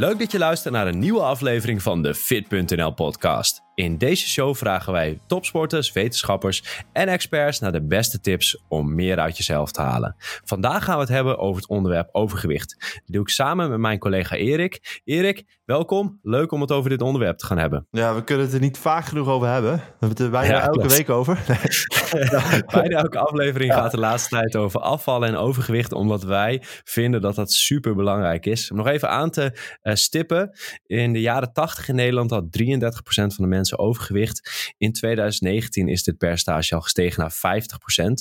Leuk dat je luistert naar een nieuwe aflevering van de Fit.nl podcast. In deze show vragen wij topsporters, wetenschappers en experts naar de beste tips om meer uit jezelf te halen. Vandaag gaan we het hebben over het onderwerp overgewicht. Dat doe ik samen met mijn collega Erik. Erik, welkom. Leuk om het over dit onderwerp te gaan hebben. Ja, we kunnen het er niet vaak genoeg over hebben. We hebben het er bijna Ja, elke klopt. week over. Bijna elke aflevering gaat de laatste tijd over afvallen en overgewicht, omdat wij vinden dat dat super belangrijk is. Om nog even aan te eh, stippen, in de jaren 80 in Nederland had 33% van de mensen overgewicht. In 2019 is dit percentage al gestegen naar 50%.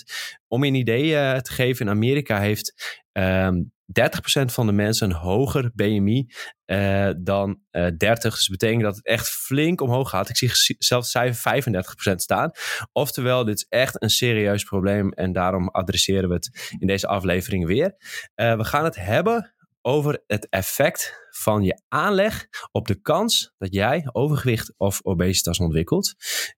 Om je een idee eh, te geven, in Amerika heeft ehm 30% van de mensen een hoger BMI eh, dan eh 30. Dus dat betekent dat het echt flink omhoog gaat. Ik zie zelfs cijfer 35% staan. Oftewel, dit is echt een serieus probleem en daarom adresseren we het in deze aflevering weer. Eh, we gaan het hebben over het effect van je aanleg op de kans dat jij overgewicht of obesitas ontwikkelt.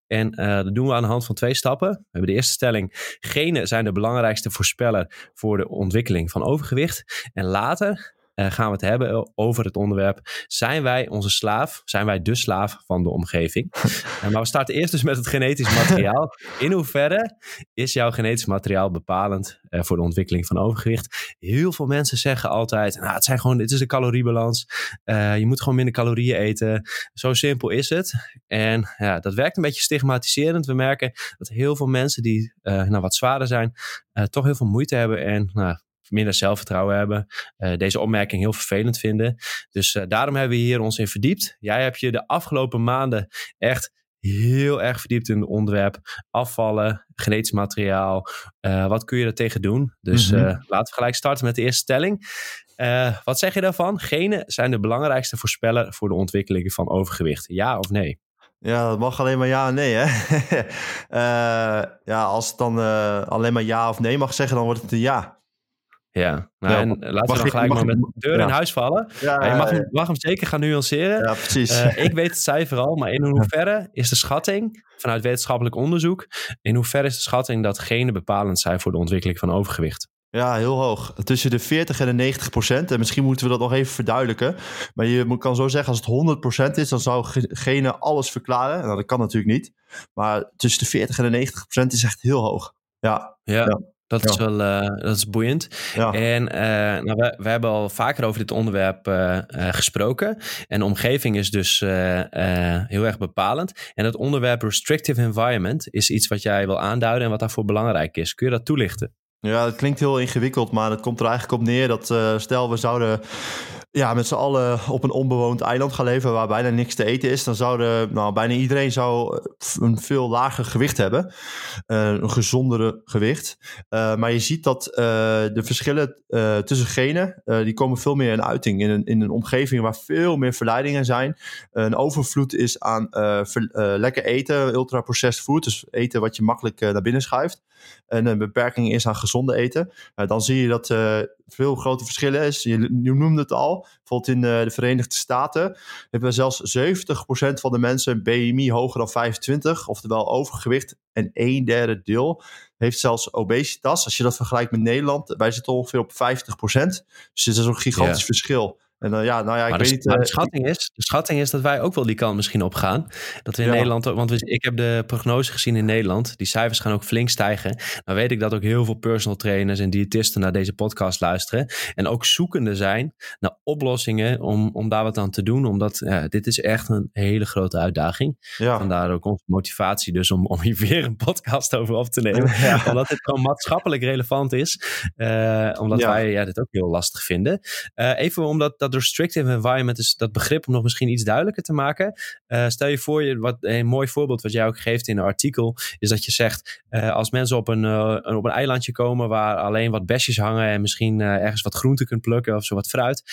En eh, dat doen we aan de hand van twee stappen. We hebben de eerste stelling. Genen zijn de belangrijkste voorspeller voor de ontwikkeling van overgewicht. En later eh, gaan we het hebben over het onderwerp. Zijn wij onze slaaf? Zijn wij de slaaf van de omgeving? Eh, maar we starten eerst dus met het genetisch materiaal. In hoeverre is jouw genetisch materiaal bepalend eh, voor de ontwikkeling van overgewicht? Heel veel mensen zeggen altijd: nou, het zijn gewoon, dit is de caloriebalans. Je moet gewoon minder calorieën eten. Zo simpel is het. En ja, dat werkt een beetje stigmatiserend. We merken dat heel veel mensen die nou, wat zwaarder zijn, toch heel veel moeite hebben en nou, minder zelfvertrouwen hebben. eh, deze opmerking heel vervelend vinden. Dus eh, daarom hebben we hier ons in verdiept. Jij hebt je de afgelopen maanden echt heel erg verdiept in het onderwerp afvallen, genetisch materiaal. Eh, wat kun je er tegen doen? Dus Mhm. laten we gelijk starten met de eerste stelling. Wat zeg je daarvan? Genen zijn de belangrijkste voorspeller voor de ontwikkeling van overgewicht. Ja of nee? Ja, dat mag alleen maar ja en nee, hè? Ja, als het dan alleen maar ja of nee mag zeggen, dan wordt het een ja. Ja, nou, Ja, en mag laten we dan gelijk maar met de deur in huis vallen. Ja, je mag, hem, mag hem zeker gaan nuanceren. ja, precies. Eh, ik weet het cijfer al, maar in hoeverre is de schatting vanuit wetenschappelijk onderzoek, in hoeverre is de schatting dat genen bepalend zijn voor de ontwikkeling van overgewicht? Ja, heel hoog. Tussen de 40 en de 90 procent. En misschien moeten we dat nog even verduidelijken. Maar je moet- kan zo zeggen, als het 100 procent is, dan zou ge- genen alles verklaren. Nou, dat kan natuurlijk niet. Maar tussen de 40 en de 90 procent is echt heel hoog. Ja, Ja. Dat, is Ja. wel eh, dat is boeiend. ja. En eh, nou, we, we hebben al vaker over dit onderwerp eh, gesproken. En de omgeving is dus heel erg bepalend. En het onderwerp restrictive environment is iets wat jij wil aanduiden en wat daarvoor belangrijk is. Kun je dat toelichten? Ja, het klinkt heel ingewikkeld, maar het komt er eigenlijk op neer dat stel we zouden ja, met z'n allen op een onbewoond eiland gaan leven waar bijna niks te eten is, dan zouden nou, bijna iedereen zou eh, een veel lager gewicht hebben, Eh, een gezondere gewicht. Eh, maar je ziet dat de verschillen tussen genen, die komen veel meer in uiting in een, in een omgeving waar veel meer verleidingen zijn. een overvloed is aan lekker eten, ultra-processed food, dus eten wat je makkelijk naar binnen schuift en een beperking is aan gezonde eten, uh, dan zie je dat veel grote verschillen is. Je, je noemde het al, bijvoorbeeld in uh, de Verenigde Staten hebben zelfs 70% van de mensen een BMI hoger dan 25, oftewel overgewicht. En een derde deel heeft zelfs obesitas. Als je dat vergelijkt met Nederland, wij zitten ongeveer op 50%. Dus het is een gigantisch verschil. En uh, ja, nou ja, ik maar weet de, niet. maar de, schatting is, de schatting is dat wij ook wel die kant misschien opgaan. Dat we in Ja. Nederland, ook- want we, ik heb de prognose gezien in Nederland. Die cijfers gaan ook flink stijgen. Dan weet ik dat ook heel veel personal trainers en diëtisten naar deze podcast luisteren. En ook zoekende zijn naar oplossingen om, om daar wat aan te doen. Omdat ja, dit is echt een hele grote uitdaging. ja. Vandaar ook onze motivatie dus om, om hier weer een podcast over op te nemen. Ja. Omdat dit gewoon maatschappelijk relevant is. Eh, omdat wij ja, dit ook heel lastig vinden. Eh, even omdat dat restrictive environment is, dat begrip om nog misschien iets duidelijker te maken. Eh, stel je voor, je, wat, een mooi voorbeeld wat jij ook geeft in een artikel, is dat je zegt, eh, als mensen op een, eh, een- op een eilandje komen waar alleen wat besjes hangen en misschien ergens wat groente kunt plukken of zo wat fruit,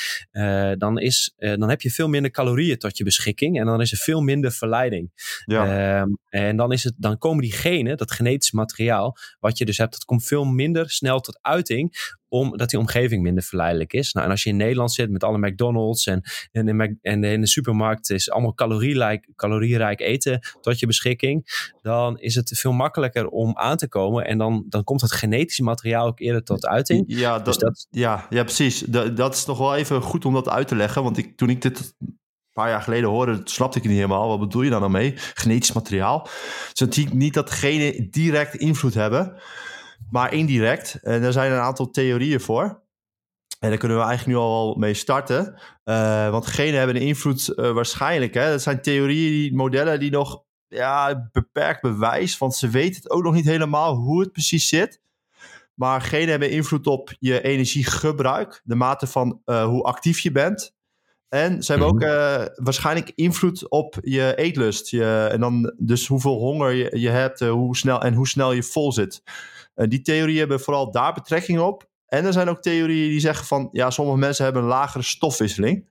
dan, is, dan heb je veel minder calorieën tot je beschikking en dan is er veel minder verleiding. ja. Ehm, en dan, is het, dan komen die genen, dat genetisch materiaal, wat je dus hebt, dat komt veel minder snel tot uiting om, dat die omgeving minder verleidelijk is. Nou, en als je in Nederland zit met alle McDonald's en, en, in, en in de supermarkt is allemaal calorierijk, calorierijk eten tot je beschikking, dan is het veel makkelijker om aan te komen. En dan, dan komt het genetische materiaal ook eerder tot uiting. Ja, dus dat, ja, ja precies. Dat, dat is nog wel even goed om dat uit te leggen. Want ik, toen ik dit paar jaar geleden hoorde, snapte ik niet helemaal. Wat bedoel je dan nou mee? Genetisch materiaal. Dus het niet dat genen direct invloed hebben, maar indirect. En er zijn een aantal theorieën voor. En daar kunnen we eigenlijk nu al mee starten. Uh, want genen hebben een invloed uh, waarschijnlijk. Hè? Dat zijn theorieën, die, modellen die nog ja, beperkt bewijs. Want ze weten het ook nog niet helemaal hoe het precies zit. Maar genen hebben invloed op je energiegebruik. De mate van uh, hoe actief je bent. En ze hebben ook uh, waarschijnlijk invloed op je eetlust. Je, en dan dus hoeveel honger je, je hebt hoe snel, en hoe snel je vol zit. Uh, die theorieën hebben vooral daar betrekking op. En er zijn ook theorieën die zeggen van... ja, sommige mensen hebben een lagere stofwisseling.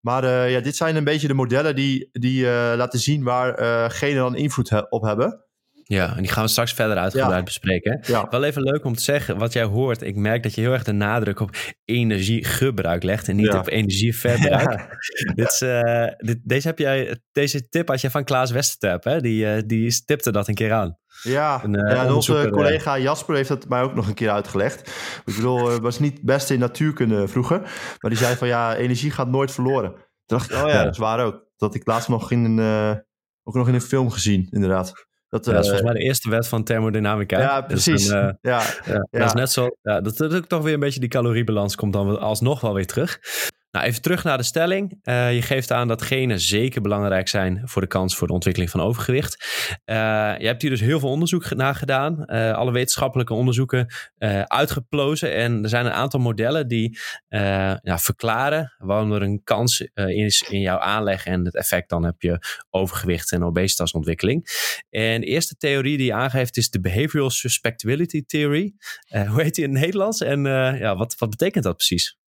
Maar ja, dit zijn een beetje de modellen die, die laten zien waar genen dan invloed op hebben. Ja, en die gaan we straks verder uitgebreid bespreken. Ja. Wel even leuk om te zeggen, wat jij hoort, ik merk dat je heel erg de nadruk op energiegebruik legt en niet op energieverbruik. dit is, uh, dit, deze, heb jij, deze tip had je van Klaas Westertep, hè? Die, uh, die stipte dat een keer aan. Ja, een, uh, ja onze collega Jasper heeft dat mij ook nog een keer uitgelegd. Ik bedoel, was niet best in natuurkunde vroeger, maar die zei van ja, energie gaat nooit verloren. Toen dacht ik, oh ja, dat is waar ook. Dat ik laatst nog in een, ook nog in een film gezien, inderdaad. Dat, ja, dat is volgens mij de eerste wet van thermodynamica. Ja, precies. Dus ja, ja, ja, Dat is net zo. Ja, dat, dat ook toch weer een beetje die caloriebalans komt dan alsnog wel weer terug. Nou, even terug naar de stelling. Uh, je geeft aan dat genen zeker belangrijk zijn voor de kans voor de ontwikkeling van overgewicht. Uh, je hebt hier dus heel veel onderzoek naar gedaan. Uh, alle wetenschappelijke onderzoeken uitgeplozen. En er zijn een aantal modellen die ja, verklaren waarom er een kans is in jouw aanleg en het effect dan heb je overgewicht en obesitasontwikkeling. En de eerste theorie die je aangeeft is de Behavioral Suspectability Theory. hoe heet die in het Nederlands? En ja, wat, wat betekent dat precies?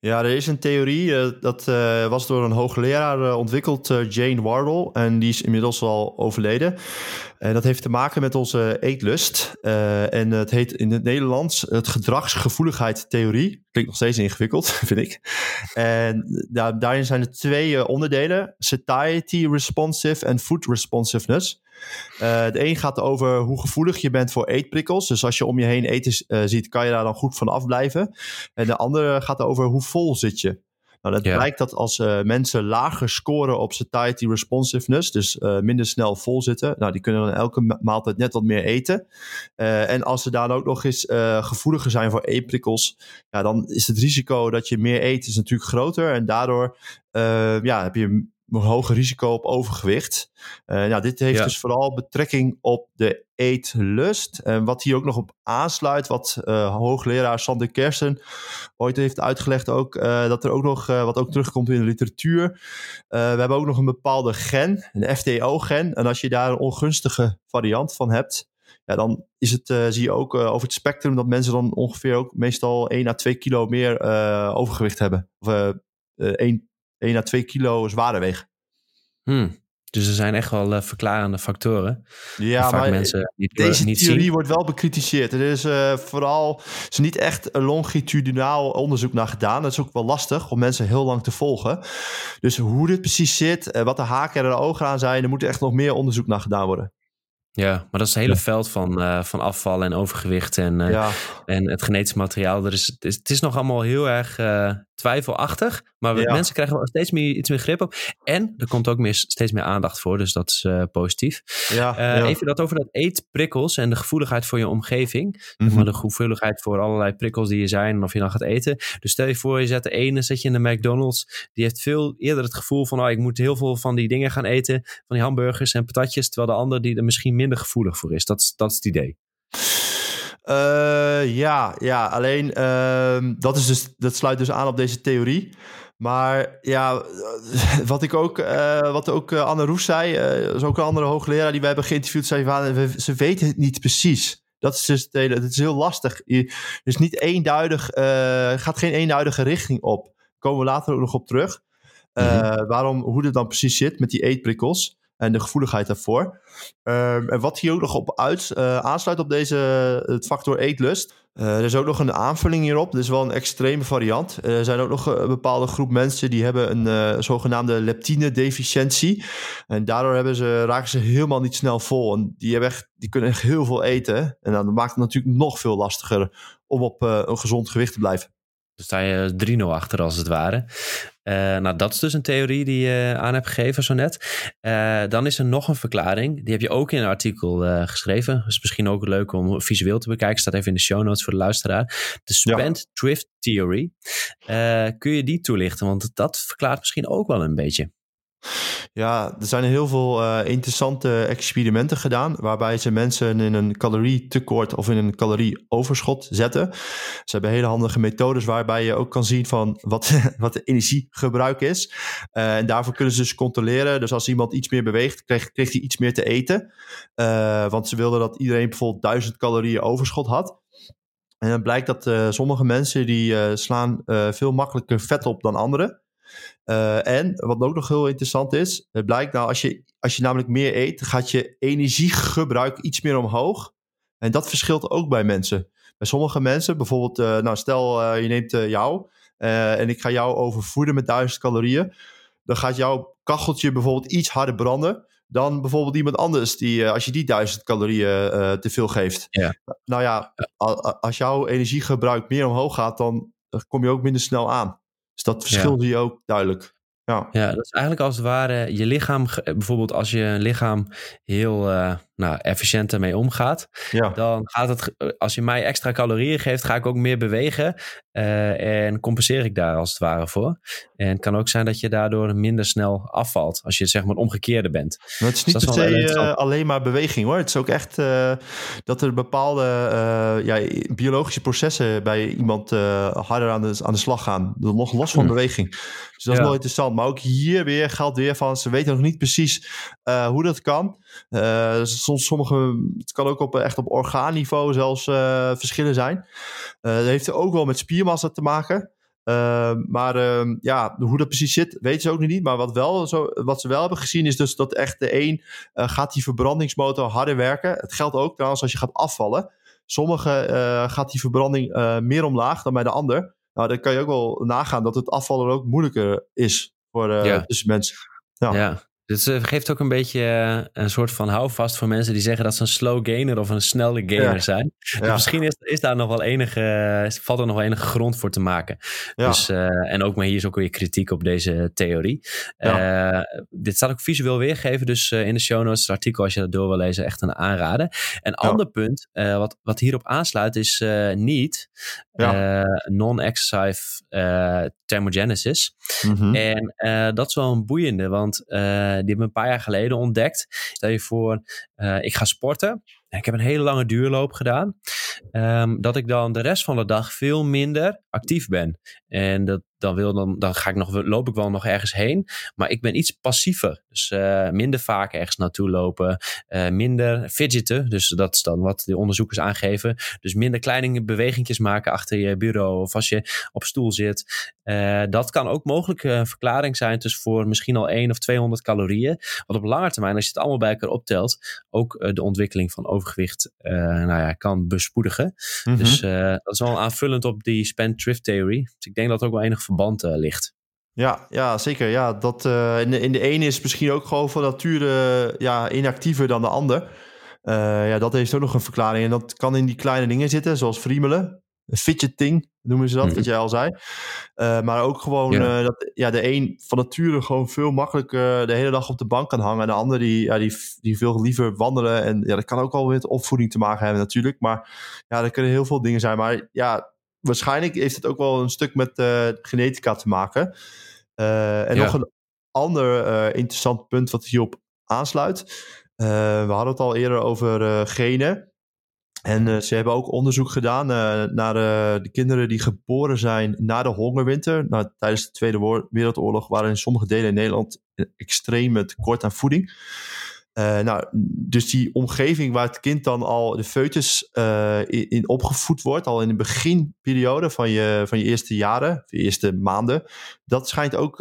Ja, er is een theorie, uh, dat uh, was door een hoogleraar uh, ontwikkeld, Jane Wardle. En die is inmiddels al overleden. En dat heeft te maken met onze eetlust. en het heet in het Nederlands het gedragsgevoeligheidstheorie. Klinkt nog steeds ingewikkeld, vind ik. En daarin zijn er twee onderdelen. Satiety responsive en food responsiveness. Uh, de een gaat over hoe gevoelig je bent voor eetprikkels. Dus als je om je heen eten uh, ziet, kan je daar dan goed van afblijven. En de andere gaat over hoe vol zit je. Nou, dat blijkt dat als uh, mensen lager scoren op satiety responsiveness, dus minder snel vol zitten, nou, die kunnen dan elke maaltijd net wat meer eten. en als ze dan ook nog eens gevoeliger zijn voor eetprikkels, ja, dan is het risico dat je meer eet is natuurlijk groter. En daardoor ja, heb je hoger risico op overgewicht. Uh, nou, dit heeft dus vooral betrekking op de eetlust. En wat hier ook nog op aansluit, wat uh, hoogleraar Sander Kersen ooit heeft uitgelegd ook, uh, dat er ook nog, wat ook terugkomt in de literatuur, we hebben ook nog een bepaalde gen, een FTO-gen. En als je daar een ongunstige variant van hebt, ja, dan is het, zie je ook over het spectrum dat mensen dan ongeveer ook meestal 1 à 2 kilo meer overgewicht hebben. Of 1 1 à 2 kilo zwaarder wegen. Hmm. Dus er zijn echt wel uh, verklarende factoren. Ja, maar mensen niet, deze niet theorie zien. wordt wel bekritiseerd. Er is uh, vooral is niet echt een longitudinaal onderzoek naar gedaan. Dat is ook wel lastig om mensen heel lang te volgen. Dus hoe dit precies zit, uh, wat de haken en de ogen aan zijn, er moet echt nog meer onderzoek naar gedaan worden. Ja, maar dat is het hele veld van, uh, van afval en overgewicht en, uh, ja. en het genetisch materiaal. Er is, het, is, het is nog allemaal heel erg uh, twijfelachtig, maar ja. mensen krijgen wel steeds meer, iets meer grip op. En er komt ook meer, steeds meer aandacht voor, dus dat is positief. Ja, Even dat over dat eetprikkels en de gevoeligheid voor je omgeving. Mm -hmm. Maar de gevoeligheid voor allerlei prikkels die er zijn en of je dan gaat eten. Dus stel je voor, je zet de ene, zet je in de McDonald's. Die heeft veel eerder het gevoel van, oh, ik moet heel veel van die dingen gaan eten. Van die hamburgers en patatjes. Terwijl de ander die er misschien minder gevoelig voor is. Dat is, dat is het idee. Uh, ja, ja, alleen uh, dat, is dus, dat sluit dus aan op deze theorie. Maar ja, wat ik ook, uh, wat ook Anne Roes zei, is ook een andere hoogleraar die wij hebben geïnterviewd, zei van, ze weten het niet precies. Dat is dus het hele, het is heel lastig. Je, is niet eenduidig, gaat geen eenduidige richting op. Daar komen we later ook nog op terug. Mm -hmm. Waarom, hoe het dan precies zit met die eetprikkels. En de gevoeligheid daarvoor. Ehm, en wat hier ook nog op uit, aansluit op deze het factor eetlust. er is ook nog een aanvulling hierop. Dit is wel een extreme variant. er zijn ook nog een bepaalde groep mensen die hebben een zogenaamde leptine-deficiëntie. En daardoor hebben ze, raken ze helemaal niet snel vol. En die, hebben echt, die kunnen echt heel veel eten. En dan maakt het natuurlijk nog veel lastiger om op een gezond gewicht te blijven. Dan sta je 3-0 achter als het ware. Uh, nou, dat is dus een theorie die je aan hebt gegeven zo net. Uh, dan is er nog een verklaring. Die heb je ook in een artikel uh, geschreven. Dat is misschien ook leuk om visueel te bekijken. Staat even in de show notes voor de luisteraar. De Spent Drift Theory. kun je die toelichten? Want dat verklaart misschien ook wel een beetje. Ja, er zijn heel veel uh, interessante experimenten gedaan. waarbij ze mensen in een calorietekort of in een calorieoverschot zetten. Ze hebben hele handige methodes waarbij je ook kan zien van wat, wat de energiegebruik is. Uh, en daarvoor kunnen ze dus controleren. Dus als iemand iets meer beweegt, kreeg, hij iets meer te eten. Uh, want ze wilden dat iedereen bijvoorbeeld 1000 calorieën overschot had. En dan blijkt dat sommige mensen die slaan veel makkelijker vet op dan anderen. Uh, en wat ook nog heel interessant is, het blijkt nou als je, als je namelijk meer eet, gaat je energiegebruik iets meer omhoog. En dat verschilt ook bij mensen. Bij sommige mensen, bijvoorbeeld, uh, nou stel uh, je neemt jou en ik ga jou overvoeden met 1000 calorieën. Dan gaat jouw kacheltje bijvoorbeeld iets harder branden dan bijvoorbeeld iemand anders die, als je die 1000 calorieën te veel geeft. Ja. Nou ja, als jouw energiegebruik meer omhoog gaat, dan kom je ook minder snel aan. Dus dat verschil zie je ook duidelijk. Ja. ja, dat is eigenlijk als het ware je lichaam, bijvoorbeeld als je een lichaam heel uh, nou, efficiënt ermee omgaat, ja. dan gaat het, als je mij extra calorieën geeft, ga ik ook meer bewegen uh, en compenseer ik daar als het ware voor. En het kan ook zijn dat je daardoor minder snel afvalt, als je zeg maar omgekeerde bent. Maar het is niet dus per se uh, alleen maar beweging hoor. Het is ook echt dat er bepaalde ja, biologische processen bij iemand harder aan de, aan de slag gaan, nog los van hmm. beweging. Dus dat is wel interessant. Maar ook hier weer geldt weer van, ze weten nog niet precies hoe dat kan. Uh, soms sommige, het kan ook op, echt op orgaanniveau zelfs uh, verschillen zijn. Uh, dat heeft ook wel met spiermassa te maken. maar ehm, ja, hoe dat precies zit, weten ze ook nog niet. Maar wat, wel zo, wat ze wel hebben gezien is dus dat echt de een gaat die verbrandingsmotor harder werken. Het geldt ook trouwens als je gaat afvallen. Sommige gaat die verbranding meer omlaag dan bij de ander. Nou, dan kan je ook wel nagaan dat het afvallen ook moeilijker is voor ja. dus mensen. Ja. ja. Dus het geeft ook een beetje eh, een soort van houvast voor mensen die zeggen dat ze een slow gainer of een snelle gainer zijn. Dus misschien is, is daar nog wel enige, valt er nog wel enige grond voor te maken. Dus, uh, en ook maar hier is ook weer kritiek op deze theorie. Uh, dit staat ook visueel weergegeven, dus in de show notes, het artikel als je dat door wil lezen, echt een aanrader. Een ander punt wat, wat hierop aansluit is niet non-exercise thermogenesis. Mm En dat is wel een boeiende, want die hebben een paar jaar geleden ontdekt. Stel je voor, uh, ik ga sporten. Ik heb een hele lange duurloop gedaan. Um, dat ik dan de rest van de dag veel minder actief ben. En dat, dan, wil dan, dan ga ik nog, loop ik wel nog ergens heen. Maar ik ben iets passiever. Dus uh, minder vaak ergens naartoe lopen. Uh, minder fidgeten. Dus dat is dan wat de onderzoekers aangeven. Dus minder kleine bewegingjes maken achter je bureau. Of als je op stoel zit. Uh, dat kan ook mogelijk een verklaring zijn. Dus voor misschien al 1 of 200 calorieën. Wat op lange termijn, als je het allemaal bij elkaar optelt. Ook de ontwikkeling van overgewicht nou ja, kan bespoedigen. Mm -hmm. Dus dat is wel aanvullend op die spend thrift theory. Dus ik denk dat er ook wel enig verband uh, ligt. Ja, ja, zeker. Ja, dat, uh, in, de, in de ene is misschien ook gewoon van nature ja, inactiever dan de ander. Uh, ja, dat heeft ook nog een verklaring. En dat kan in die kleine dingen zitten, zoals friemelen. Fidgeting noemen ze dat, mm wat jij al zei. Uh, maar ook gewoon ja. dat ja, de een van nature gewoon veel makkelijker de hele dag op de bank kan hangen. En de ander die, ja, die, die veel liever wandelen. En ja, dat kan ook wel met opvoeding te maken hebben natuurlijk. Maar ja, er kunnen heel veel dingen zijn. Maar ja, waarschijnlijk heeft het ook wel een stuk met uh, genetica te maken. En nog een ander interessant punt wat hierop aansluit. we hadden het al eerder over genen. En ze hebben ook onderzoek gedaan naar de kinderen die geboren zijn na de hongerwinter. Tijdens de Tweede Wereldoorlog waren in sommige delen in Nederland extreme tekort aan voeding. Nou, dus die omgeving waar het kind dan al de foetus in, in, opgevoed wordt, al in de beginperiode van je, van je eerste jaren, je eerste maanden, dat schijnt ook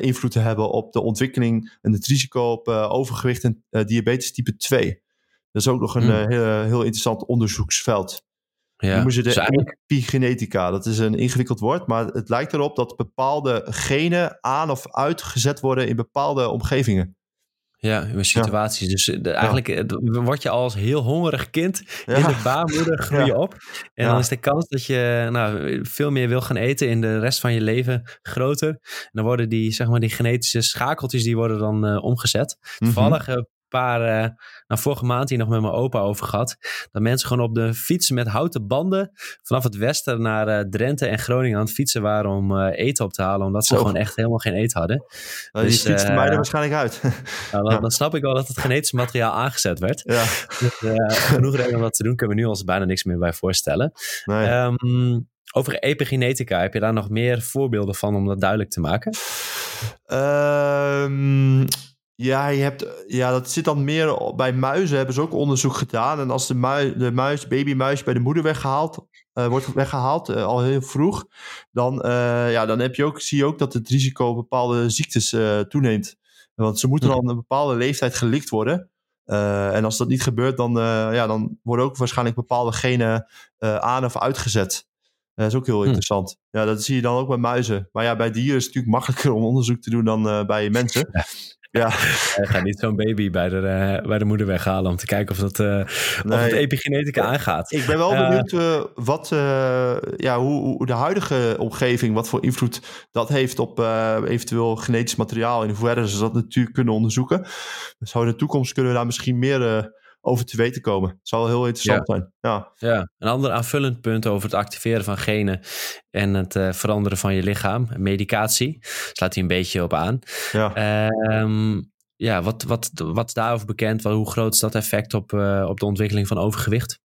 invloed te hebben op de ontwikkeling en het risico op overgewicht en diabetes type 2. Dat is ook nog een hmm. heel, heel interessant onderzoeksveld. Ja, noemen ze de eigenlijk... epigenetica. Dat is een ingewikkeld woord, maar het lijkt erop dat bepaalde genen aan of uitgezet worden in bepaalde omgevingen. Ja, in situaties. Dus de, eigenlijk ja. word je als heel hongerig kind in de baarmoeder groeien op. En dan is de kans dat je nou, veel meer wil gaan eten in de rest van je leven groter. En dan worden die, zeg maar, die genetische schakeltjes die worden dan uh, omgezet. Mhm. Toevallig paar, uh, nou vorige maand hier nog met mijn opa over gehad. Dat mensen gewoon op de fietsen met houten banden vanaf het westen naar uh, Drenthe en Groningen aan het fietsen waren om uh, eten op te halen. Omdat ze oh. gewoon echt helemaal geen eten hadden. Nou, dus, die fietsten mij er waarschijnlijk uit. nou, dan, dan, snap ik wel dat het genetisch materiaal aangezet werd. Ja. Dus, genoeg reden om dat te doen. Kunnen we nu ons bijna niks meer bij voorstellen. Nee. Um, over epigenetica, heb je daar nog meer voorbeelden van om dat duidelijk te maken? Um, ja, je hebt, ja, dat zit dan meer bij muizen. Hebben ze ook onderzoek gedaan. En als de, muis, de muis, babymuis bij de moeder weggehaald, uh, wordt weggehaald, uh, al heel vroeg, dan, uh, ja, dan heb je ook, zie je ook dat het risico op bepaalde ziektes toeneemt. Want ze moeten dan een bepaalde leeftijd gelikt worden. en als dat niet gebeurt, dan, ja, dan worden ook waarschijnlijk bepaalde genen aan of uitgezet. Dat is ook heel hm. interessant. Ja, dat zie je dan ook bij muizen. Maar ja, bij dieren is het natuurlijk makkelijker om onderzoek te doen dan bij mensen. Ja. Hij gaat niet zo'n baby bij de, uh, bij de moeder weghalen om te kijken of, dat, uh, of het epigenetica aangaat. Ik ben wel benieuwd uh, wat, ja, hoe, hoe, de huidige omgeving, wat voor invloed dat heeft op eventueel genetisch materiaal. In hoeverre ze dat natuurlijk kunnen onderzoeken. Dus in de toekomst kunnen we daar misschien meer over te weten komen. Het zal heel interessant zijn. Ja. ja, een ander aanvullend punt over het activeren van genen en het uh, veranderen van je lichaam. Medicatie, slaat hij een beetje op aan. Ja. Um, ja, wat, wat, wat is daarover bekend? Wat, hoe groot is dat effect op, uh, op de ontwikkeling van overgewicht?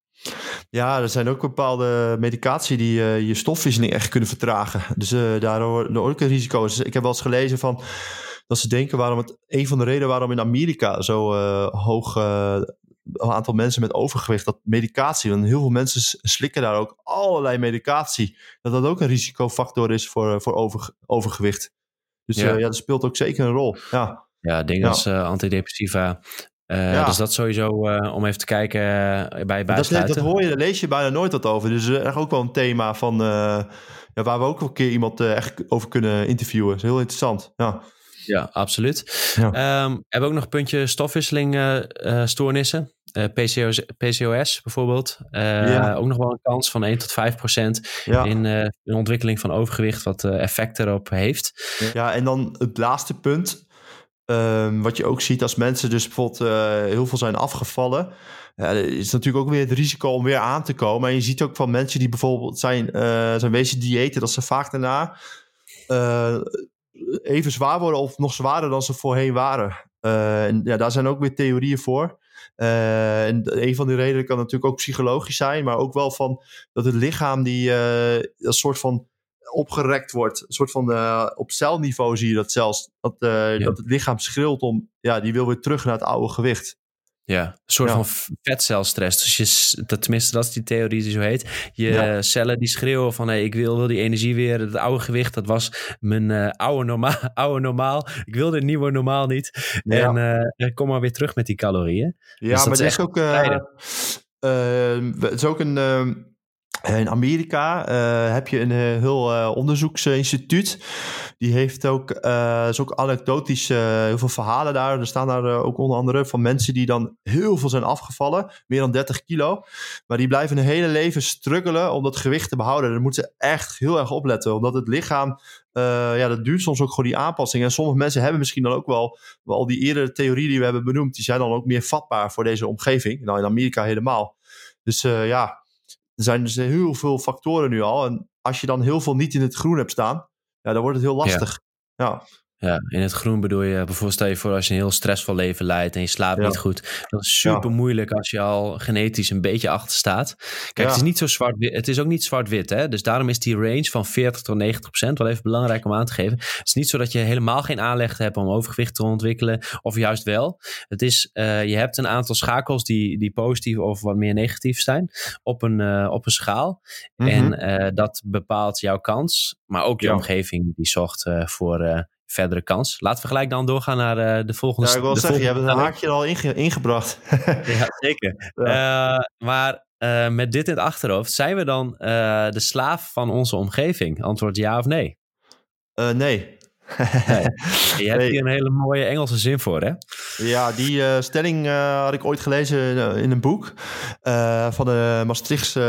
Ja, er zijn ook bepaalde medicatie die uh, je stofwisseling echt kunnen vertragen. Dus uh, daardoor ook een risico. Dus ik heb wel eens gelezen van dat ze denken waarom het een van de redenen waarom in Amerika zo hoog een aantal mensen met overgewicht, dat medicatie, want heel veel mensen slikken daar ook allerlei medicatie, dat dat ook een risicofactor is voor, eh, voor over, overgewicht. Dus ja. Uh, ja, dat speelt ook zeker een rol. Ja, ja dingen als uh, antidepressiva. Uh, ja. Dus dat sowieso om even te kijken bij bijsluiten. Dat, dat hoor je, daar lees je bijna nooit wat over. Dus echt ook wel een thema van, ja, waar we ook een keer iemand echt over kunnen interviewen. Dat is heel interessant. Ja. Ja, absoluut. Ja. Um, hebben ook nog een puntje stofwisseling stoornissen. Uh, eh, PCOS, PCOS bijvoorbeeld. Uh, Ook nog wel een kans van 1 tot 5 procent in uh, de ontwikkeling van overgewicht, wat effect erop heeft. Ja, en dan het laatste punt. Um, wat je ook ziet als mensen dus bijvoorbeeld heel veel zijn afgevallen. Is natuurlijk ook weer het risico om weer aan te komen. En je ziet ook van mensen die bijvoorbeeld zijn, zijn wezen diëten, dat ze vaak daarna even zwaar worden of nog zwaarder dan ze voorheen waren. en ja, daar zijn ook weer theorieën voor. Uh, en een van die redenen kan natuurlijk ook psychologisch zijn, maar ook wel van dat het lichaam die uh, een soort van opgerekt wordt. Een soort van op celniveau zie je dat zelfs. Dat, ja. dat het lichaam schreeuwt om, ja, die wil weer terug naar het oude gewicht. Ja, een soort van vetcelstress. Dus je, dat, tenminste, dat is die theorie die zo heet. Je cellen die schreeuwen van hey, ik wil, wil die energie weer. Het oude gewicht, dat was mijn uh, oude, normaal, oude normaal. Ik wil dit nieuwe normaal niet. En uh, kom maar weer terug met die calorieën. Ja, dus maar het is ook... Uh, het is ook een ehm, in Amerika uh, heb je een heel uh, onderzoeksinstituut. Die heeft ook, uh, is ook anekdotisch heel veel verhalen daar. Er staan daar ook onder andere van mensen die dan heel veel zijn afgevallen. Meer dan 30 kilo. Maar die blijven hun hele leven struggelen om dat gewicht te behouden. Daar moeten ze echt heel erg opletten. Omdat het lichaam, ja, dat duurt soms ook gewoon die aanpassing. En sommige mensen hebben misschien dan ook wel, wel al die eerdere theorieën die we hebben benoemd. Die zijn dan ook meer vatbaar voor deze omgeving. Nou, in Amerika helemaal. Dus ja, er zijn dus heel veel factoren nu al. En als je dan heel veel niet in het groen hebt staan, ja, dan wordt het heel lastig. Ja. Ja, in het groen bedoel je bijvoorbeeld stel je voor als je een heel stressvol leven leidt en je slaapt niet goed. Dat is super moeilijk als je al genetisch een beetje achter staat. Kijk, het is niet zo zwart Het is ook niet zwart-wit, hè? Dus daarom is die range van 40 tot 90 procent wel even belangrijk om aan te geven. Het is niet zo dat je helemaal geen aanleg hebt om overgewicht te ontwikkelen, of juist wel. Het is, uh, je hebt een aantal schakels die, die positief of wat meer negatief zijn op een, uh, op een schaal. En uh, dat bepaalt jouw kans, maar ook je omgeving die zorgt voor verdere kans. Laten we gelijk dan doorgaan naar uh, de volgende. Ja, ik wil zeggen, je hebt een haakje al inge ingebracht. ja, zeker. Ja. Uh, maar uh, met dit in het achterhoofd, zijn we dan de slaaf van onze omgeving? Antwoord ja of nee? nee. nee. Je hebt nee. hier een hele mooie Engelse zin voor, hè? Ja, die uh, stelling uh, had ik ooit gelezen in een boek uh, van de Maastrichtse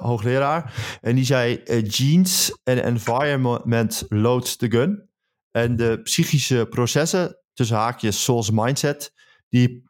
hoogleraar. En die zei: Genes and environment loads the gun. En de psychische processen, tussen haakjes zoals mindset, die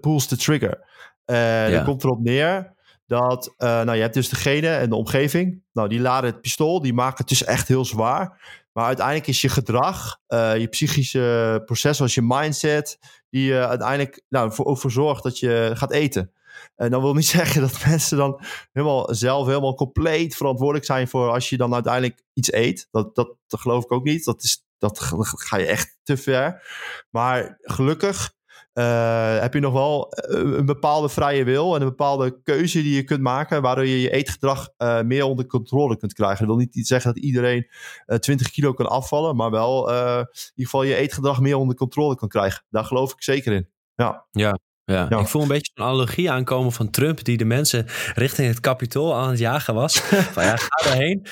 pulls de trigger. En ja. dat komt erop neer dat, uh, nou je hebt dus degene en de omgeving. Nou, die laden het pistool, die maken het dus echt heel zwaar. Maar uiteindelijk is je gedrag, uh, je psychische proces, zoals je mindset, die uh, uiteindelijk nou, voor, voor zorgt dat je gaat eten. En dan wil niet zeggen dat mensen dan helemaal zelf helemaal compleet verantwoordelijk zijn voor als je dan uiteindelijk iets eet. Dat, dat, dat geloof ik ook niet. Dat is dat ga je echt te ver. Maar gelukkig uh, heb je nog wel eh, een bepaalde vrije wil en een bepaalde keuze die je kunt maken, waardoor je je eetgedrag uh, meer onder controle kunt krijgen. Dat wil niet zeggen dat iedereen uh, 20 kilo kan afvallen, maar wel in ieder geval je eetgedrag meer onder controle kan krijgen. Daar geloof ik zeker in. Ja. Ja, ja, ik voel een beetje een analogie aankomen van Trump, die de mensen richting het kapitool aan het jagen was. van ja, ga erheen.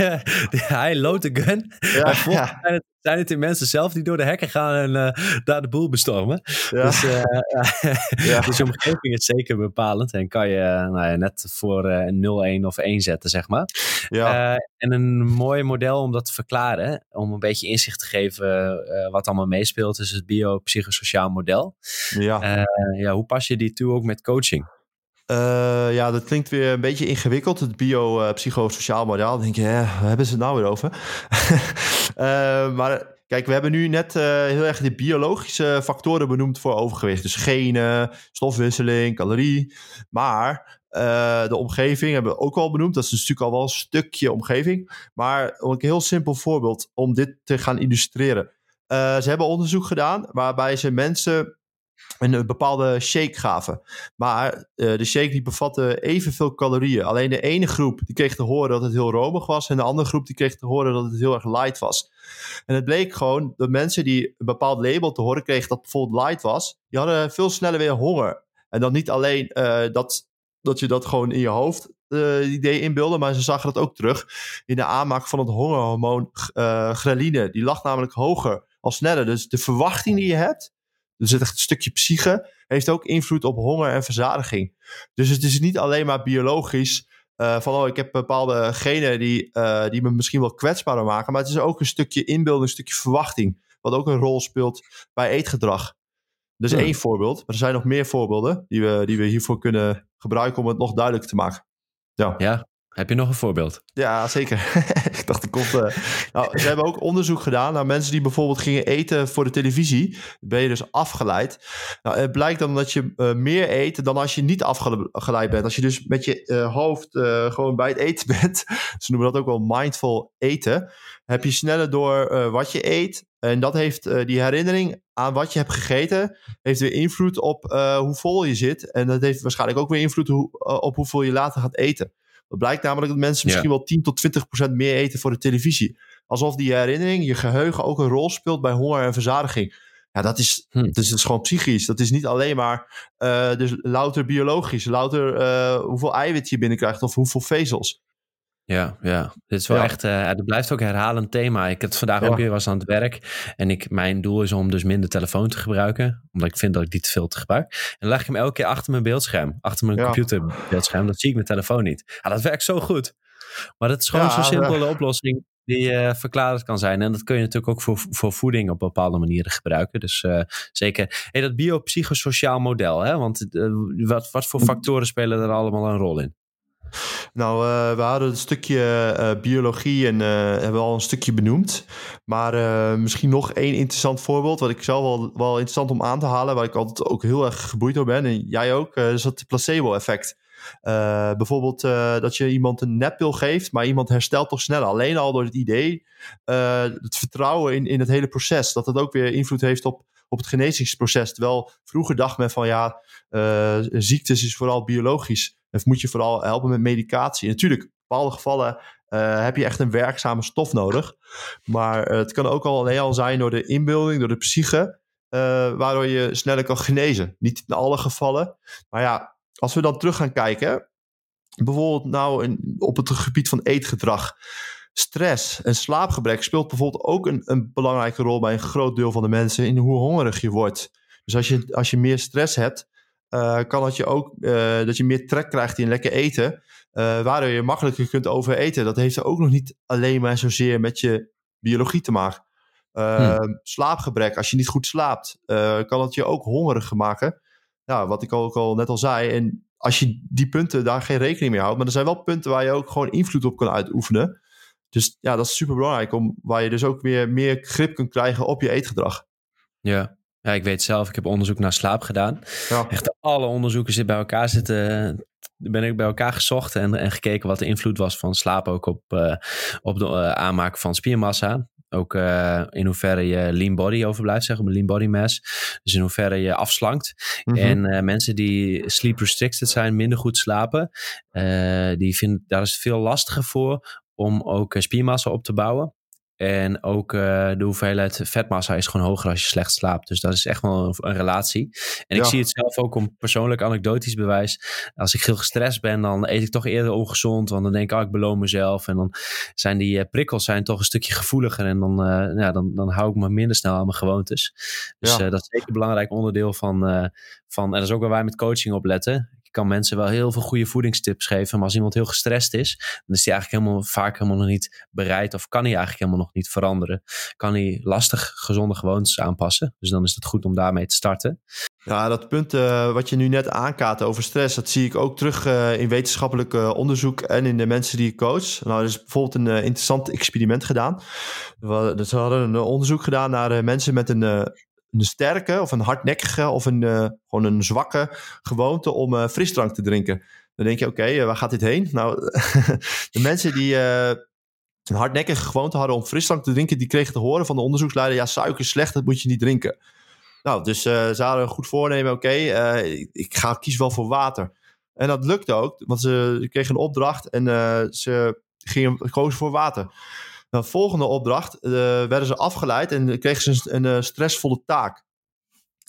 Hij loodt de gun. Ja, ja. Het, zijn het de mensen zelf die door de hekken gaan en uh, daar de boel bestormen. Ja. Dus, uh, ja. dus je omgeving is zeker bepalend. En kan je nou ja, net voor uh, 0-1 of 1 zetten, zeg maar. Ja. en een mooi model om dat te verklaren, om een beetje inzicht te geven wat allemaal meespeelt, is het biopsychosociaal model. Ja. ja, hoe pas je die toe ook met coaching? Uh, ja, dat klinkt weer een beetje ingewikkeld. Het biopsychosociaal model. Dan denk je, hè, waar hebben ze het nou weer over? uh, maar kijk, we hebben nu net uh, heel erg de biologische factoren benoemd voor overgewicht. Dus genen, stofwisseling, calorie. Maar de omgeving hebben we ook al benoemd. Dat is natuurlijk al wel een stukje omgeving. Maar een heel simpel voorbeeld om dit te gaan illustreren. ze hebben onderzoek gedaan waarbij ze mensen een bepaalde shake gaven. Maar uh, de shake die bevatte evenveel calorieën. Alleen de ene groep die kreeg te horen dat het heel romig was. En de andere groep die kreeg te horen dat het heel erg light was. En het bleek gewoon dat mensen die een bepaald label te horen kregen dat bijvoorbeeld light was. Die hadden veel sneller weer honger. En dan niet alleen uh, dat, dat je dat gewoon in je hoofd uh, idee inbeelden. Maar ze zagen dat ook terug in de aanmaak van het hongerhormoon uh. Die lag namelijk hoger al sneller. Dus de verwachting die je hebt er zit echt een stukje psyche, heeft ook invloed op honger en verzadiging. Dus het is niet alleen maar biologisch. Uh, van oh, ik heb bepaalde genen die, uh, die me misschien wel kwetsbaarder maken. Maar het is ook een stukje inbeelding, een stukje verwachting. Wat ook een rol speelt bij eetgedrag. Dus één voorbeeld. Maar er zijn nog meer voorbeelden die we, die we hiervoor kunnen gebruiken om het nog duidelijker te maken. Ja. ja. Heb je nog een voorbeeld? Ja, zeker. dacht, ik. Uh... Nou, ze hebben ook onderzoek gedaan naar mensen die bijvoorbeeld gingen eten voor de televisie. Ben je dus afgeleid. Nou, het blijkt dan dat je uh, meer eet dan als je niet afgeleid bent. Als je dus met je uh, hoofd gewoon bij het eten bent. Ze noemen dat ook wel mindful eten. Heb je sneller door wat je eet. En dat heeft die herinnering aan wat je hebt gegeten. Heeft weer invloed op hoe vol je zit. En dat heeft waarschijnlijk ook weer invloed op hoeveel je later gaat eten. Het blijkt namelijk dat mensen misschien wel 10 tot 20 procent meer eten voor de televisie. Alsof die herinnering, je geheugen ook een rol speelt bij honger en verzadiging. Ja, dat is, hm. dus dat is gewoon psychisch. Dat is niet alleen maar uh, dus louter biologisch. Louter uh, hoeveel eiwit je binnenkrijgt of hoeveel vezels. Ja, ja. Dit is wel echt, uh, het blijft ook een herhalend thema. Ik heb vandaag ook weer was aan het werk. En ik, mijn doel is om dus minder telefoon te gebruiken. Omdat ik vind dat ik die te veel te gebruik. En dan leg ik hem elke keer achter mijn beeldscherm. Achter mijn computerbeeldscherm. Dat zie ik mijn telefoon niet. Ja, dat werkt zo goed. Maar dat is gewoon zo'n simpele oplossing die uh, verklaard kan zijn. En dat kun je natuurlijk ook voor, voor voeding op bepaalde manieren gebruiken. Dus uh, zeker. Hey, dat biopsychosociaal model, hè? want uh, wat, wat voor factoren spelen er allemaal een rol in? Nou, uh, we hadden een stukje uh, biologie en uh, hebben al een stukje benoemd. Maar misschien nog één interessant voorbeeld, wat ik zelf wel, wel interessant om aan te halen, waar ik altijd ook heel erg geboeid door ben, en jij ook, is dat placebo-effect. bijvoorbeeld dat je iemand een neppil geeft, maar iemand herstelt toch sneller. Alleen al door het idee, het vertrouwen in, in het hele proces, dat het ook weer invloed heeft op op het genezingsproces. Terwijl vroeger dacht men van ja, ziektes is vooral biologisch. Of moet je vooral helpen met medicatie. Natuurlijk, in bepaalde gevallen uh, heb je echt een werkzame stof nodig. Maar uh, het kan ook al al zijn door de inbeelding, door de psyche. waardoor je sneller kan genezen. Niet in alle gevallen. Maar ja, als we dan terug gaan kijken. Bijvoorbeeld nou in, op het gebied van eetgedrag stress en slaapgebrek speelt bijvoorbeeld ook een, een belangrijke rol bij een groot deel van de mensen in hoe hongerig je wordt. Dus als je, als je meer stress hebt, kan het je ook uh, dat je meer trek krijgt in lekker eten, uh, waardoor je makkelijker kunt overeten. Dat heeft er ook nog niet alleen maar zozeer met je biologie te maken. Hm. Slaapgebrek, als je niet goed slaapt, kan het je ook hongerig maken. Ja, wat ik ook al net al zei. En als je die punten daar geen rekening mee houdt, maar er zijn wel punten waar je ook gewoon invloed op kan uitoefenen. Dus ja, dat is super belangrijk, om, waar je dus ook weer meer grip kunt krijgen op je eetgedrag. Ja. Ja, ik weet zelf, ik heb onderzoek naar slaap gedaan. Ja. Echt alle onderzoeken zitten bij elkaar zitten. Ben ik bij elkaar gezocht en, en gekeken wat de invloed was van slaap ook op, uh, op de uh, aanmaak van spiermassa. Ook uh, in hoeverre je lean body overblijft, zeg maar lean body mass. Dus in hoeverre je afslankt. Mm -hmm. En mensen die sleep restricted zijn, minder goed slapen, die vinden daar is veel lastiger voor om ook eh, spiermassa op te bouwen. En ook uh, de hoeveelheid vetmassa is gewoon hoger als je slecht slaapt. Dus dat is echt wel een, een relatie. En ja. ik zie het zelf ook om persoonlijk anekdotisch bewijs. Als ik heel gestrest ben, dan eet ik toch eerder ongezond. Want dan denk ik, oh, ik beloon mezelf. En dan zijn die uh, prikkels zijn toch een stukje gevoeliger. En dan, uh, ja, dan, dan hou ik me minder snel aan mijn gewoontes. Dus ja. dat is zeker een belangrijk onderdeel van, van... En dat is ook waar wij met coaching op letten kan mensen wel heel veel goede voedingstips geven. Maar als iemand heel gestrest is, dan is hij eigenlijk helemaal vaak helemaal nog niet bereid. Of kan hij eigenlijk helemaal nog niet veranderen. Kan hij lastig gezonde gewoontes aanpassen. Dus dan is het goed om daarmee te starten. Ja, dat punt uh, wat je nu net aankaart over stress, dat zie ik ook terug uh, in wetenschappelijk uh, onderzoek en in de mensen die ik coach. Nou, er is bijvoorbeeld een interessant experiment gedaan. We, hadden een onderzoek gedaan naar mensen met een een sterke of een hardnekkige of een, uh, gewoon een zwakke gewoonte om uh, frisdrank te drinken. Dan denk je, oké, uh, waar gaat dit heen? Nou, de mensen die een hardnekkige gewoonte hadden om frisdrank te drinken, die kregen te horen van de onderzoeksleider, ja, suiker is slecht, dat moet je niet drinken. Nou, dus ze hadden een goed voornemen, oké, ik, ga kiezen wel voor water. En dat lukte ook, want ze kregen een opdracht en ze gingen kozen voor water. De volgende opdracht uh, werden ze afgeleid en kregen ze een, een, een stressvolle taak.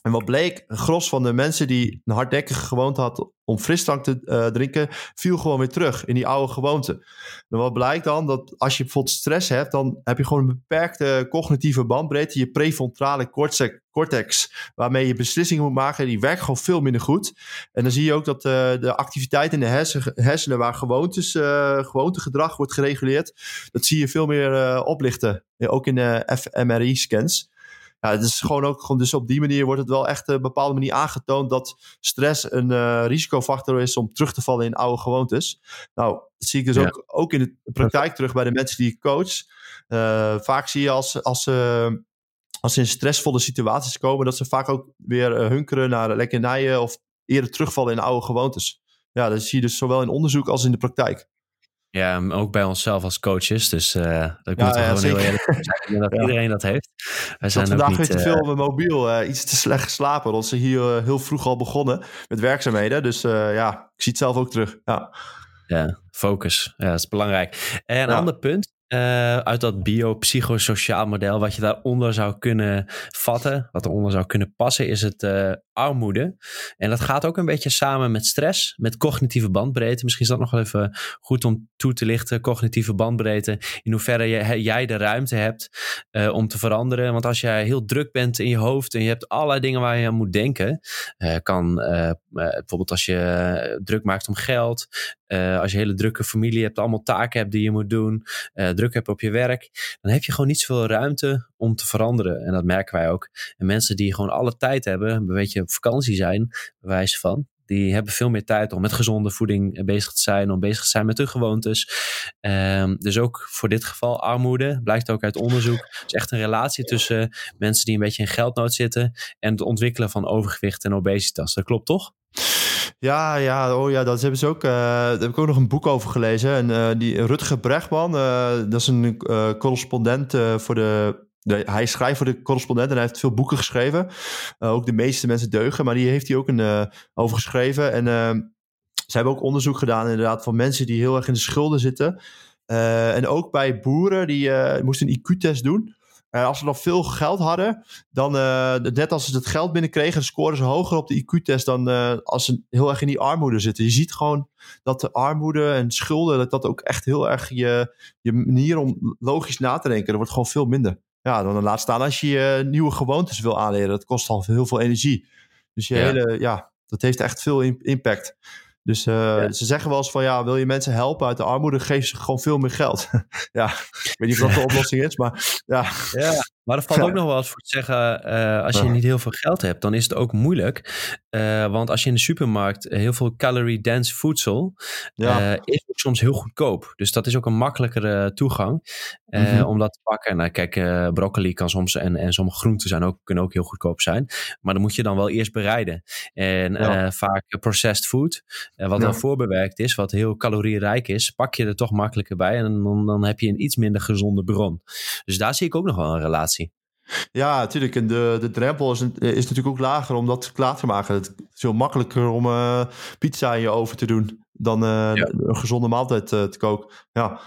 En wat bleek, een gros van de mensen die een hardnekkige gewoonte had om frisdrank te uh, drinken, viel gewoon weer terug in die oude gewoonte. En wat blijkt dan? Dat als je bijvoorbeeld stress hebt, dan heb je gewoon een beperkte cognitieve bandbreedte, je prefrontale cortex, waarmee je beslissingen moet maken, die werkt gewoon veel minder goed. En dan zie je ook dat uh, de activiteit in de hersen, hersenen, waar gewoontes, uh, gewoontegedrag wordt gereguleerd, dat zie je veel meer oplichten. Ook in de fMRI-scans ja, het is gewoon ook gewoon, dus op die manier wordt het wel echt op een bepaalde manier aangetoond dat stress een uh, risicofactor is om terug te vallen in oude gewoontes. Nou, dat zie ik dus ook, ook in de praktijk terug bij de mensen die ik coach. Uh, vaak zie je als, als, uh, als ze in stressvolle situaties komen, dat ze vaak ook weer hunkeren naar lekkernijen of eerder terugvallen in oude gewoontes. Ja, dat zie je dus zowel in onderzoek als in de praktijk. Ja, ook bij onszelf als coaches. Dus uh, dat ja, moet ja, gewoon heel eerlijk zijn dat iedereen dat heeft. Wij zijn vandaag niet, weer te veel uh, mobiel, uh, iets te slecht geslapen. Want ze hier heel vroeg al begonnen met werkzaamheden. Dus ja, ik zie het zelf ook terug. Ja, ja focus. Ja, dat is belangrijk. En een ander punt uh, uit dat biopsychosociaal model, wat je daaronder zou kunnen vatten, wat eronder zou kunnen passen, is het uh, armoede. En dat gaat ook een beetje samen met stress, met cognitieve bandbreedte. Misschien is dat nog wel even goed om toe te lichten, cognitieve bandbreedte. In hoeverre jij de ruimte hebt uh, om te veranderen. Want als jij heel druk bent in je hoofd en je hebt allerlei dingen waar je aan moet denken, kan bijvoorbeeld als je druk maakt om geld, als je hele drukke familie hebt, allemaal taken hebt die je moet doen druk hebt op je werk, dan heb je gewoon niet zoveel ruimte om te veranderen. En dat merken wij ook. En mensen die gewoon alle tijd hebben, een beetje op vakantie zijn, bewijs van, die hebben veel meer tijd om met gezonde voeding bezig te zijn, om bezig te zijn met hun gewoontes. Ehm, dus ook voor dit geval armoede, blijkt ook uit onderzoek. Er is echt een relatie tussen mensen die een beetje in geldnood zitten en het ontwikkelen van overgewicht en obesitas. Dat klopt toch? Ja, ja, oh ja, dat hebben ze ook. Uh, daar heb ik ook nog een boek over gelezen. En uh, die Rutger Brechtman, uh, dat is een correspondent voor de, Hij schrijft voor de correspondent en hij heeft veel boeken geschreven. ook de meeste mensen deugen, maar die heeft hij ook een, over geschreven. En ze hebben ook onderzoek gedaan, inderdaad, van mensen die heel erg in de schulden zitten. en ook bij boeren die moesten een IQ-test doen. Uh, als ze nog veel geld hadden, dan uh, net als ze het geld binnenkregen, scoren ze hoger op de IQ-test dan uh, als ze heel erg in die armoede zitten. Je ziet gewoon dat de armoede en schulden, dat dat ook echt heel erg je, je manier om logisch na te denken, dat wordt gewoon veel minder. Ja, dan laat staan als je je nieuwe gewoontes wil aanleren. Dat kost al heel veel energie. Dus je ja. hele, ja, dat heeft echt veel impact. Dus uh, ze zeggen wel eens van ja, wil je mensen helpen uit de armoede, geef ze gewoon veel meer geld. ja, ik weet niet of dat de oplossing is, maar ja. ja. Maar er valt ook nog wel eens voor te zeggen, uh, als je niet heel veel geld hebt, dan is het ook moeilijk. Uh, want als je in de supermarkt heel veel calorie-dense voedsel, ja. is ook soms heel goedkoop. Dus dat is ook een makkelijkere toegang mm -hmm. om dat te pakken. Nou, kijk, broccoli kan soms en, en sommige groenten zijn ook, kunnen ook heel goedkoop zijn. Maar dan moet je dan wel eerst bereiden. En ja. vaak processed food, wat dan voorbewerkt is, wat heel calorierijk is, pak je er toch makkelijker bij. En dan, dan heb je een iets minder gezonde bron. Dus daar zie ik ook nog wel een relatie. Ja, natuurlijk. En de, de drempel is, is natuurlijk ook lager om dat klaar te maken. Het is veel makkelijker om uh, pizza in je oven te doen dan uh, ja. een gezonde maaltijd uh, te koken. Ja.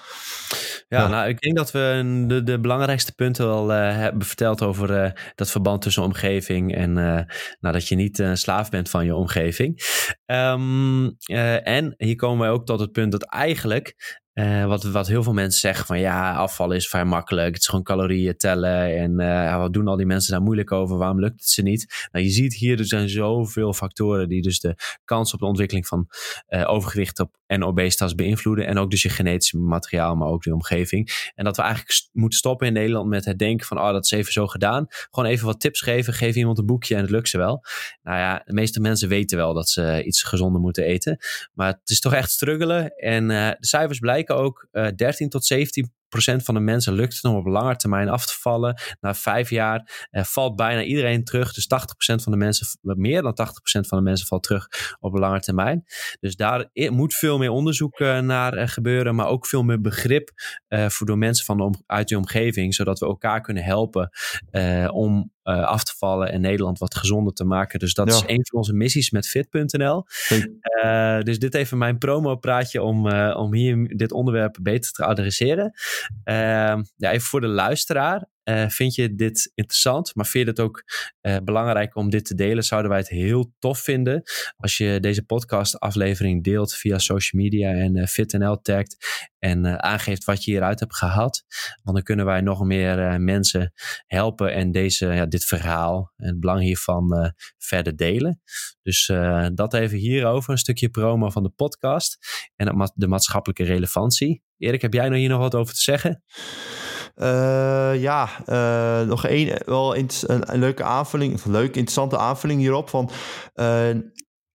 Ja, ja, nou, ik denk dat we de, de belangrijkste punten al hebben verteld over dat verband tussen omgeving en nou, dat je niet slaaf bent van je omgeving. Um, en hier komen wij ook tot het punt dat eigenlijk uh, wat, wat heel veel mensen zeggen van ja, afvallen is vrij makkelijk. Het is gewoon calorieën tellen. En uh, wat doen al die mensen daar moeilijk over? Waarom lukt het ze niet? Nou, je ziet hier, er zijn zoveel factoren die dus de kans op de ontwikkeling van uh, overgewicht op, en obesitas beïnvloeden. En ook dus je genetisch materiaal, maar ook de omgeving. En dat we eigenlijk moeten stoppen in Nederland met het denken van oh, dat is even zo gedaan. Gewoon even wat tips geven. Geef iemand een boekje en het lukt ze wel. Nou ja, de meeste mensen weten wel dat ze iets gezonder moeten eten. Maar het is toch echt struggelen. En de cijfers blijken ook uh, eh, 13 tot 17 van de mensen lukt het om op lange termijn af te vallen. Na vijf jaar uh, valt bijna iedereen terug. Dus 80% van de mensen, meer dan 80% van de mensen valt terug op lange termijn. Dus daar moet veel meer onderzoek uh, naar uh, gebeuren, maar ook veel meer begrip voor door mensen van de uit de omgeving, zodat we elkaar kunnen helpen om af te vallen en Nederland wat gezonder te maken. Dus dat ja. is een van onze missies met fit.nl. Dus dit even mijn promo-praatje om, uh, om hier dit onderwerp beter te adresseren. Ehm, ja, even voor de luisteraar. Uh, vind je dit interessant, maar vind je het ook uh, belangrijk om dit te delen? Zouden wij het heel tof vinden als je deze podcast-aflevering deelt via social media en uh, FitNL tagt en aangeeft wat je hieruit hebt gehad. Want dan kunnen wij nog meer mensen helpen en deze, ja, dit verhaal en het belang hiervan verder delen. Dus dat even hierover, een stukje promo van de podcast en de maatschappelijke relevantie. Erik, heb jij nog hier nog wat over te zeggen? Uh, ja, uh, nog één, wel een, een, leuke aanvulling, of leuk, interessante aanvulling hierop van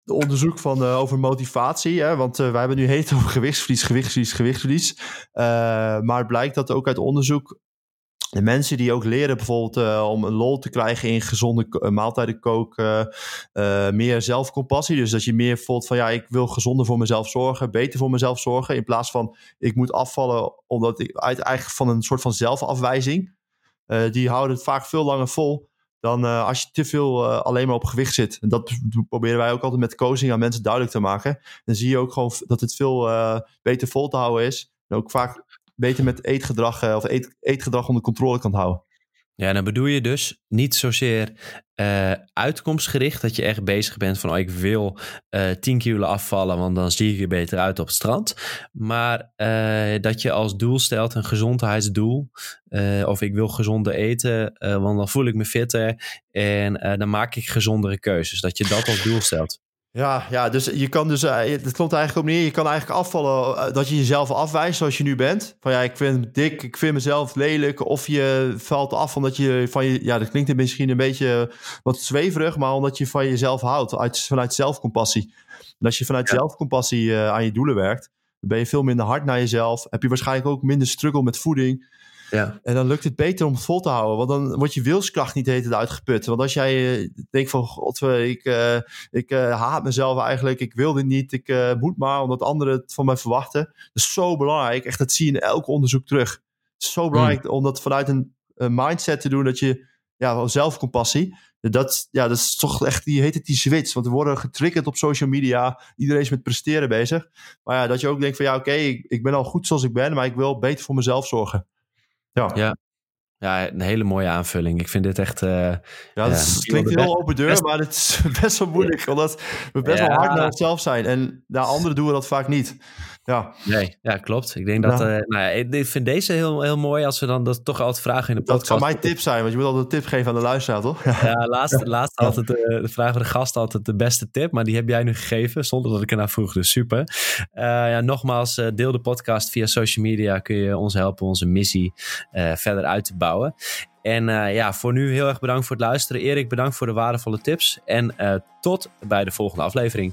onderzoek van, over motivatie. Hè? Want wij hebben nu heet over gewichtsverlies, gewichtsverlies, gewichtsverlies. maar het blijkt dat ook uit onderzoek de mensen die ook leren bijvoorbeeld uh, om een lol te krijgen in gezonde uh, maaltijden koken, uh, meer zelfcompassie. Dus dat je meer voelt van ja, ik wil gezonder voor mezelf zorgen, beter voor mezelf zorgen. In plaats van ik moet afvallen omdat ik uit eigenlijk van een soort van zelfafwijzing. die houden het vaak veel langer vol dan als je te veel alleen maar op gewicht zit. En dat proberen wij ook altijd met coaching aan mensen duidelijk te maken. Dan zie je ook gewoon dat het veel beter vol te houden is. En ook vaak beter met eetgedrag uh, of eet, eetgedrag onder controle kan houden. Ja, dan bedoel je dus niet zozeer uh, uitkomstgericht, dat je echt bezig bent van oh, ik wil uh, 10 kilo afvallen, want dan zie ik er beter uit op het strand. Maar dat je als doel stelt een gezondheidsdoel, of ik wil gezonder eten, want dan voel ik me fitter en dan maak ik gezondere keuzes. Dat je dat als doel stelt. Ja, ja, dus je kan dus, uh, het klopt eigenlijk op neer. Je kan eigenlijk afvallen uh, dat je jezelf afwijst zoals je nu bent. Van ja, ik vind me dik, ik vind mezelf lelijk. Of je valt af omdat je van je, ja, dat klinkt misschien een beetje wat zweverig, maar omdat je van jezelf houdt, uit, vanuit zelfcompassie. En als je vanuit ja. zelfcompassie uh, aan je doelen werkt, dan ben je veel minder hard naar jezelf. Heb je waarschijnlijk ook minder struggle met voeding. Ja. En dan lukt het beter om het vol te houden. Want dan wordt je wilskracht niet heet uitgeput. Want als jij uh, denkt van... God, ik, uh, ik uh, haat mezelf eigenlijk. Ik wil dit niet. Ik moet maar omdat anderen het van mij verwachten. Dat is zo belangrijk. Echt, dat zie je in elk onderzoek terug. Het is zo belangrijk mm. om dat vanuit een, een, mindset te doen. Dat je... Ja, zelfcompassie. Dat, ja, dat is toch echt, die heet het die switch. Want we worden getriggerd op social media. Iedereen is met presteren bezig. Maar ja, dat je ook denkt van ja, oké, okay, ik, ik ben al goed zoals ik ben. Maar ik wil beter voor mezelf zorgen. Ja. ja. Ja, een hele mooie aanvulling. Ik vind dit echt... Uh, ja, het klinkt heel open deur, maar het is best wel moeilijk. Omdat we best wel hard naar onszelf zijn. En naar anderen doen we dat vaak niet. Ja. Nee, ja, klopt. Ik denk dat... Uh, nou ja, ik vind deze heel, heel mooi als we dan dat toch altijd vragen in de podcast. Dat zou mijn tip zijn, want je moet altijd een tip geven aan de luisteraar, toch? Ja, laatst, laatst altijd uh, vragen we de gast altijd de beste tip. Maar die heb jij nu gegeven, zonder dat ik ernaar vroeg. Dus super. Uh, ja, nogmaals, deel de podcast via social media. Kun je ons helpen onze missie verder uit te bouwen. En ja, voor nu heel erg bedankt voor het luisteren. Erik, bedankt voor de waardevolle tips. En tot bij de volgende aflevering.